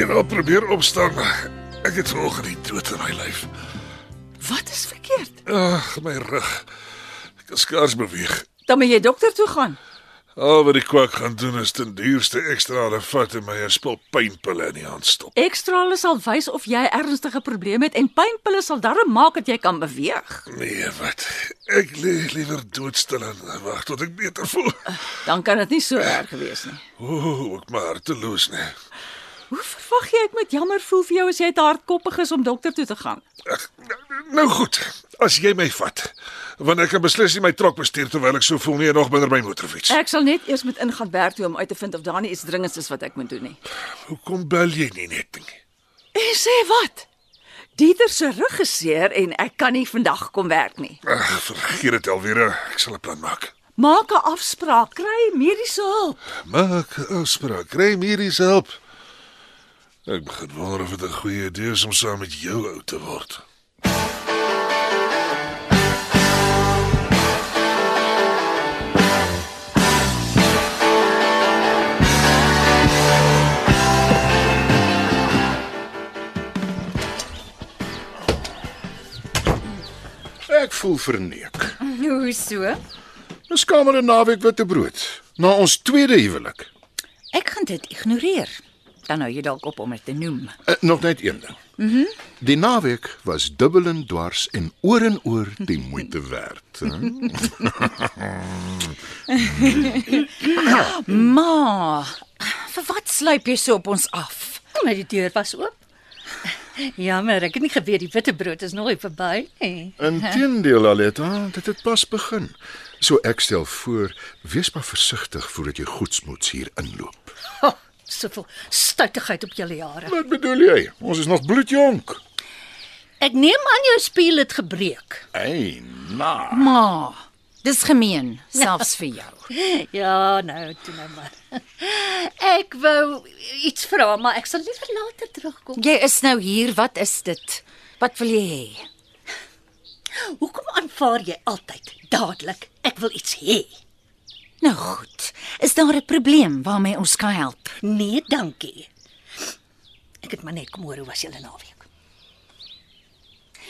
Het al probeer opstaan, ek het vanoggend die dood in my lyf. Wat is verkeerd? Ag, my rug. Ek kan skaars beweeg. Dan moet jy dokter toe gaan. Al wat die kwak gaan doen is ten duurste ekstra vat en my 'n spul pynpille in die hand stop. Ekstrale sal wys of jy ernstige probleme het en pynpille sal darm maak dat jy kan beweeg. Nee, wat? Ek lê liewer doodstil en wag tot ek beter voel. Dan kan dit nie so erg wees nie. Ooh, ek maar harteloos nee. Hoe verwag jy ek moet jammer voel vir jou as jy te hardkoppig is om dokter toe te gaan? Ag, nou goed. As jy my vat, want ek kan beslis nie my trok bestuur terwyl ek so voel nie en nog minder my motorfiets. Ek sal net eers moet ingaan werk toe om uit te vind of daar nie iets dringends is wat ek moet doen nie. Hoekom bel jy nie net nie? En sê wat? Dieter se rug geseer en ek kan nie vandag kom werk nie. Ag, vergeet dit alweer. Ek sal 'n plan maak. Maak 'n afspraak, kry mediese hulp. Maak 'n afspraak. Kry mediese hulp. Ek begin wonder of dit 'n goeie idee is om saam met jou oud te word. Ek voel verneek. Hoe so? Ons kamer en naweek witte brood. Na ons tweede huwelik. Ek gaan dit ignoreer. Dan hou jy dalk op om dit te noem. Uh, nog net een ding. Mhm. Mm die naweek was dubbel en dwars en oor en oor die moeite werd. Ma, vir wat sluip jy so op ons af? Maar die deur was oop. Jammer, ek het nie geweet die witbrood is nog nie verby nie. Inteendeel Aletta, dit het pas begin. So ek stel voor, wees maar versigtig voordat jy goedsmoeds hier inloop. Soveel stuitigheid op julle jare. Wat bedoel jy? Ons is nog bloedjonk. Ek neem aan jou spieël het gebreek. Ei, na. Ma, dis gemeen, selfs vir jou. Ja, nou, toe nou maar. Ek wou iets vra, maar ek sal liever later terugkom. Jy is nou hier, wat is dit? Wat wil jy hê? Hoekom aanvaar jy altyd dadelik ek wil iets hê? Nou goed. Is daar 'n probleem waarmee ons kan help? Nee, dankie. Ek het maar net kom hoor hoe was julle naweek.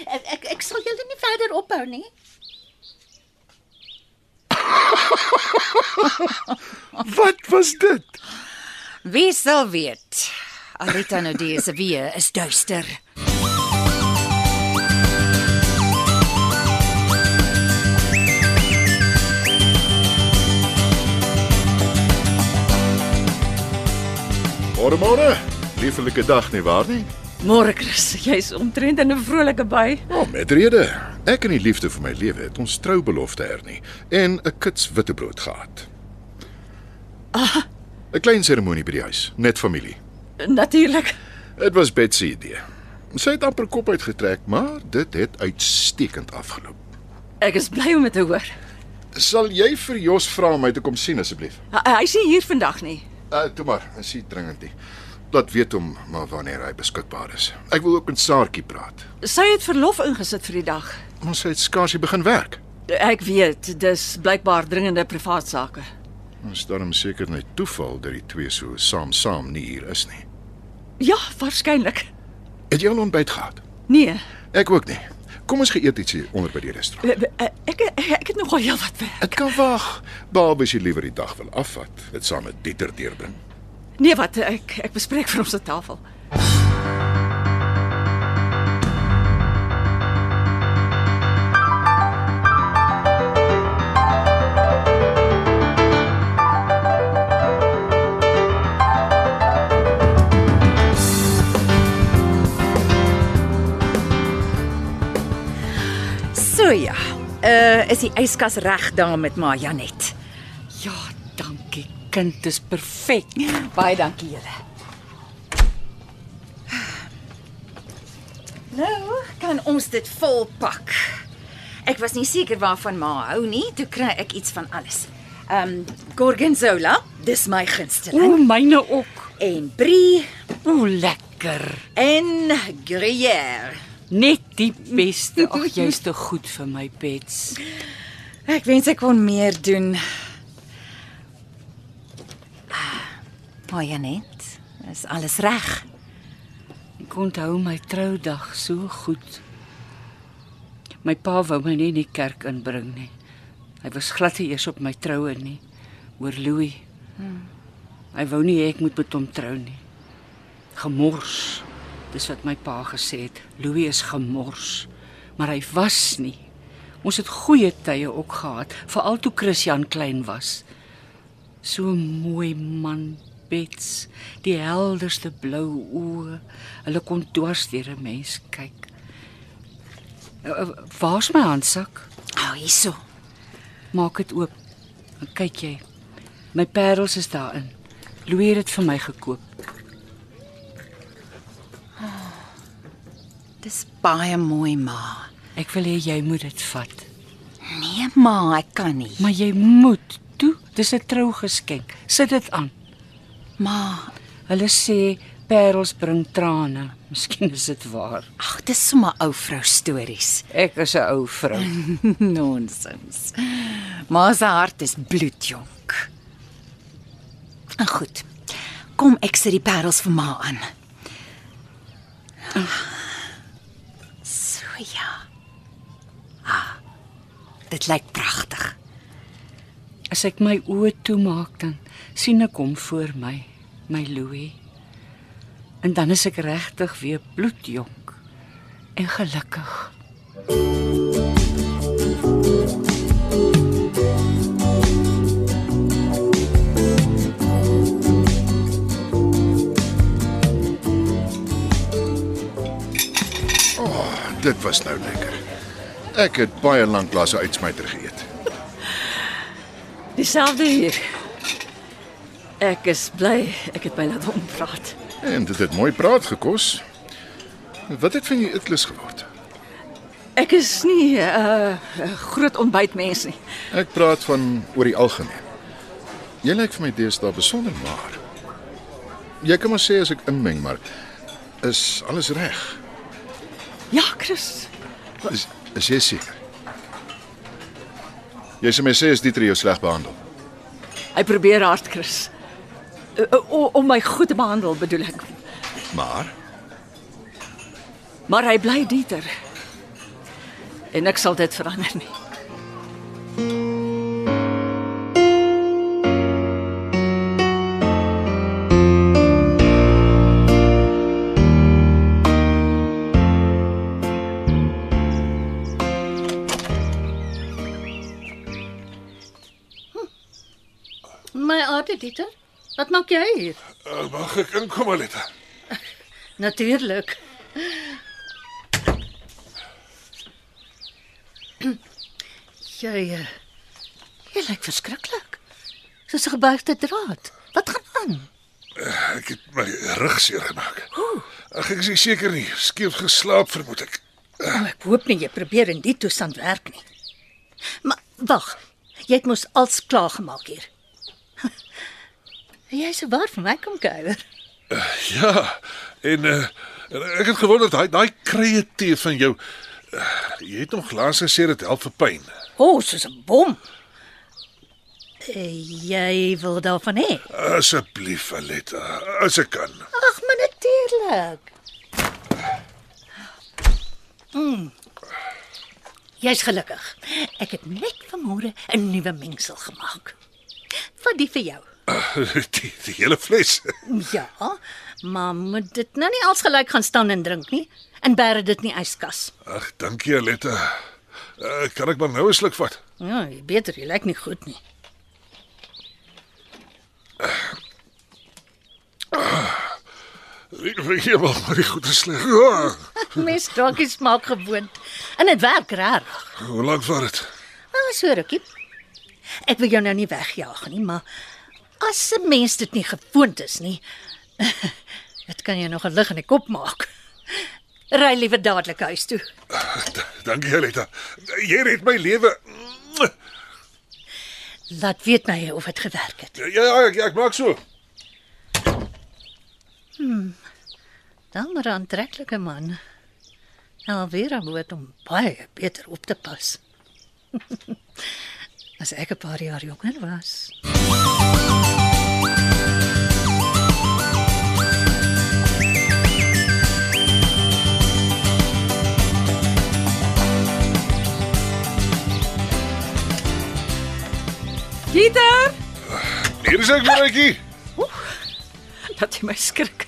Ek ek, ek sal julle nie verder ophou nie. Wat was dit? Wie sal weet? Alita nou die se weer is duister. Môre môre. Lieflike dag nie waar nie? Môre Chris, jy's omtrent in 'n vrolike by. Oh, met rede. Ek en die liefde vir my lewe het ons troubelofte hernie en 'n kits witbrood gehad. Ah, 'n klein seremonie by die huis, net familie. Natuurlik. Dit was Betsy idee. Sy het amper kop uitgetrek, maar dit het uitstekend afgeloop. Ek is bly om dit te hoor. Sal jy vir Jos vra om my te kom sien asseblief? Hy hy's nie hier vandag nie. Uh, toe maar, is nie dringend nie. Laat weet hom maar wanneer hy beskikbaar is. Ek wil ook met Saartjie praat. Sy het verlof ingesit vir die dag. Ons het skaars hier begin werk. Ek weet, dis blykbaar dringende privaat sake. Ons daarom seker net toeval dat die twee so saam-saam nie hier is nie. Ja, waarskynlik. Het jy al ontbyt gehad? Nee. Ek ook nie. Kom ons geëet iets hier onder by die restaurant. Ek ek, ek, ek het nogal heelwat werk. Ek kan wag. Behalwe as jy liewer die dag wil afvat, dit saam met Dieter deurbring. Nee, wat ek ek bespreek vir ons se tafel. So ja. Uh is die yskas reg daar met Ma Janet? Ja, dankie. Kind is perfek. Baie dankie julle. Nou, kan ons dit volpak. Ek was nie seker waarvan ma hou nie, toe kry ek iets van alles. Ehm um, gorgonzola, dis my gunsteling. O, myne ook. En brie O, lekker. en gruyère. Net die beste. Ag, jy's te goed vir my pets. Ek wens ek kon meer doen. Maar ja net, is alles reg. Ek onthou my troudag so goed. My pa wou my nie in die kerk inbring nie. Hy was glad nie eers op my troue nie. Oor Louis. Hy wou nie hê ek moet met hom trou nie. Gemors. Dis wat my pa gesê het. Louis is gemors. Maar hy was nie. Ons het goeie tye ook gehad, veral toe Christian klein was. So mooi man, Bets, die helderste blou oë. Hulle kon dwars deur 'n mens kyk. Uh, uh, Waar's my handsak? Ou, oh, hierso. Maak dit oop. Dan kyk jy. My parels is daarin. Louis het dit vir my gekoop. Dis baie mooi, ma. Ek wil hê jy moet dit vat. Nee, ma, ek kan nie. Maar jy moet. Toe, dis 'n trougeskenk. Sit dit aan. Ma, Hulle sê parels bring trane. Miskien is dit waar. ag, dis sommer ou vrou stories. Ek is 'n ou vrou. Nonsens. Ma se hart is bloedjonk. En goed. Kom ek sit die parels vir ma aan. So ja. Ah. Dit lyk pragtig. As ek my oë toemaak dan sien ek hom voor my, my Louis. En dan is ek regtig weer bloedjonk en gelukkig. Dit was nou lekker. Ek het baie lank laas 'n uitsmyter geëet. Dieselfde hier. Ek is bly ek het my laat ompraat. En dit het mooi praat gekos. Wat het van jy eetlus geword? Ek is nie 'n uh, groot ontbytmens nie. Ek praat van oor die algemeen. Jy lyk vir my deesdae besonder maar. Jy kan maar sê as ek inmeng, maar is alles reg? Ja, Chris. Is is jy seker? Jy sê my sê is Dieter jou sleg behandel. Hy probeer hard, Chris. Uh, uh, om my goed te behandel, bedoel ek. Maar Maar hy bly Dieter. En ek sal dit verander nie. My aarde Dieter, wat maak jy hier? Uh, mag ek inkom, Aletta? Natuurlik. Jy uh, jy lyk verskriklik. Soos 'n gebuigde draad. Wat gaan aan? Ek het my rug seer gemaak. Ag, ek is seker nie. Skief geslaap vermoed ek. Oh, ek hoop nie jy probeer in die toestand werk nie. Maar wag, jy het mos als klaar gemaak hier. Jy sou waar vir my kom kuier. Ja, en uh, ek het gewonder daai daai krye tee van jou. Uh, jy het nog laas gesê dit help vir pyn. O, oh, soos 'n bom. Uh, jy wil daarvan hê? Asseblief, Aletta, as ek kan. Ag, maar natuurlik. Mm. Jy's gelukkig. Ek het net vanmôre 'n nuwe mengsel gemaak. Wat die vir jou? Die, die hele fles. Ja, maar moet dit nou nie als gelyk gaan staan en drink nie en bære dit nie yskas. Ag, dankie, Aletta. Uh, kan ek maar nou 'n sluk vat? Ja, beter, jy lyk nie goed nie. Ek vergeet wel maar die goeie sleg. Ja. Mes drankies maak gewoond en dit werk reg. Hoe lank vat dit? Nou so rukkie. Ek wil jou nou nie wegjaag nie, maar as 'n mens dit nie gewoond is nie, dit kan jou nog 'n lig in die kop maak. Ry liewer dadelik huis toe. Dankie Aletta. Jy red my lewe. Laat weet my of dit gewerk het. Ja, ja, ek, ek maak so. Dan maar 'n aantreklike man. Alvera moet hom baie beter op te pas. As ek 'n paar jaar jonger was. Dieter, Hier is ek, Maritjie. dat jy my skrik.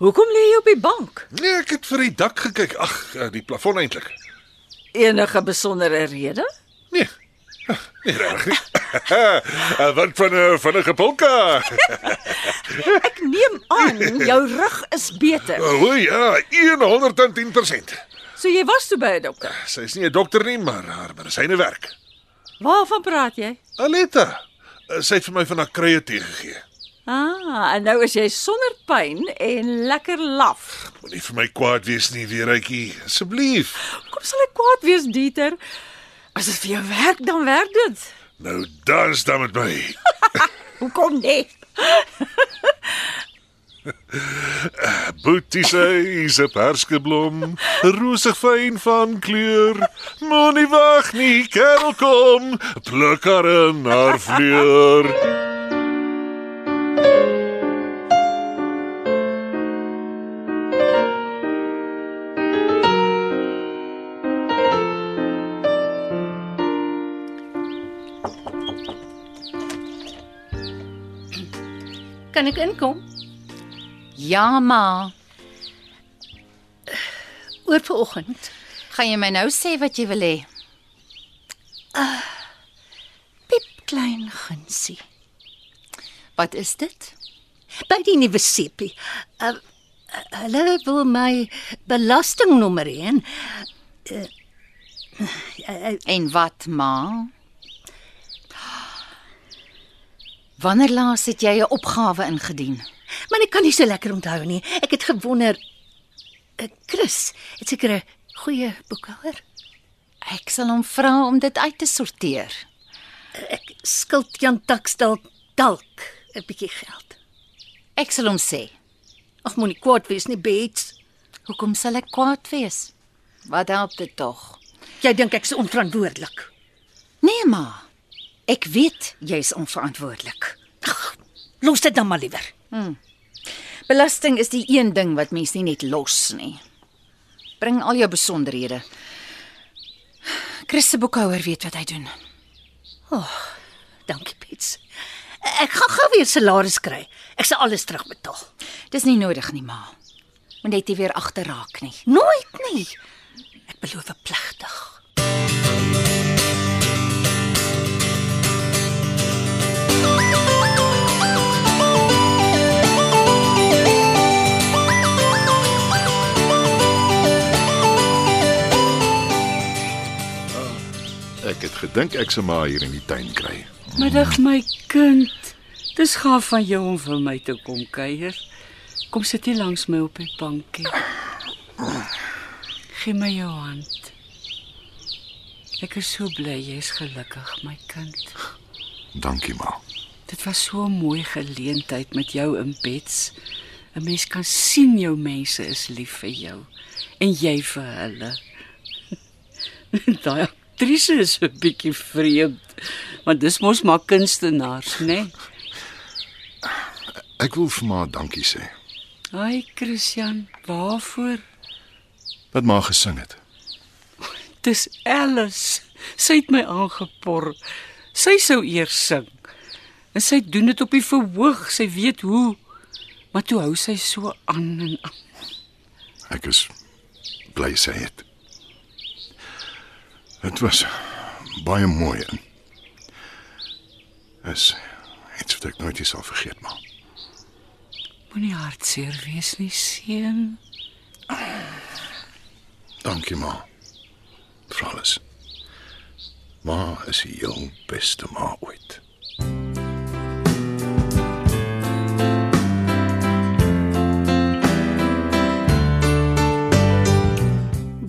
Hoekom lê jy op die bank? Nee, ek het vir die dak gekyk. Ag, eh, die plafon eintlik. Enige besondere rede? Nee. Nee, reg nie. Eh, Wat van 'n vinnige polka? Ek neem aan jou rug is beter. O ja, 110%. So jy was toe by 'n dokter. Sy's nie 'n dokter nie, maar haar medisyne werk. Waarvan praat jy? Aletta, eh, sy het vir my van haar kruie tee gegee. Ah, en nou is jy sonder pyn en lekker laf. Moenie vir my kwaad wees nie, Weeretjie, asseblief. Kom sal ek kwaad wees, Dieter? As dit vir jou werk, dan werk dit. Nou dans dan met my. Hoekom nie? Boetie sê is 'n perskeblom, rosig fyn van kleur. Moenie wag nie, kerel kom, pluk haar in haar vleur. Kan ek inkom? Ja, ma. Oor vanoggend. Gaan jy my nou sê wat jy wil hê? Piep klein gunsie. Wat is dit? By die nuwe sepie. Uh, uh, hulle wil my belastingnommer hê en uh, uh, En wat, ma? Wanneer laas het jy 'n opgawe ingedien? Maar ek kan nie so lekker onthou nie. Ek het gewonder uh, Chris, het seker 'n goeie boekhouer. Ek sal hom vra om dit uit te sorteer. Ek skuld Jan Taksdal dalk 'n bietjie geld. Ek sal hom sê. Ag moenie kwaad wees nie, Bets. Hoekom sal ek kwaad wees? Wat help dit tog? Jy dink ek's onverantwoordelik. Nee, ma. Ek weet jy's onverantwoordelik. Ag, los dit dan maar liewer. Belasting is die een ding wat mens nie net los nie. Bring al jou besonderhede. Chris se boekhouer weet wat hy doen. Dankie, Bets. Ek gaan gou weer salaris kry. Ek sal alles terugbetaal. Dis nie nodig nie, ma. Moet net nie weer agterraak nie. Nooit nie. Ek beloof plegtig. Ek het gedink ek sou maar hier in die tuin kry. Middag my kind. Dis gaaf van jou om vir my te kom kuier. Kom sit hier langs my op die bankie. Gee my jou hand. Ek is so bly jy's gelukkig, my kind. Dankie ma. Dit was so 'n mooi geleentheid met jou in Bets. 'n Mens kan sien jou mense is lief vir jou en jy vir hulle. Daai aktrise is 'n bietjie vreemd, want dis mos maar kunstenaars, né? Nee? Ek wil vir ma dankie sê. Ai, Christian, waarvoor? Wat ma gesing het. Dis Alice. Sy het my aangepor. Sy sou eers sing. En sy doen dit op die verhoog. Sy weet hoe. Maar toe hou sy so aan en aan. Ek is bly sy het. Dit was baie mooi en is iets wat ek nooit nie sal vergeet maar. Moenie hartseer wees nie, seun. Dankie ma. Vir alles. Ma is die heel beste ma ooit.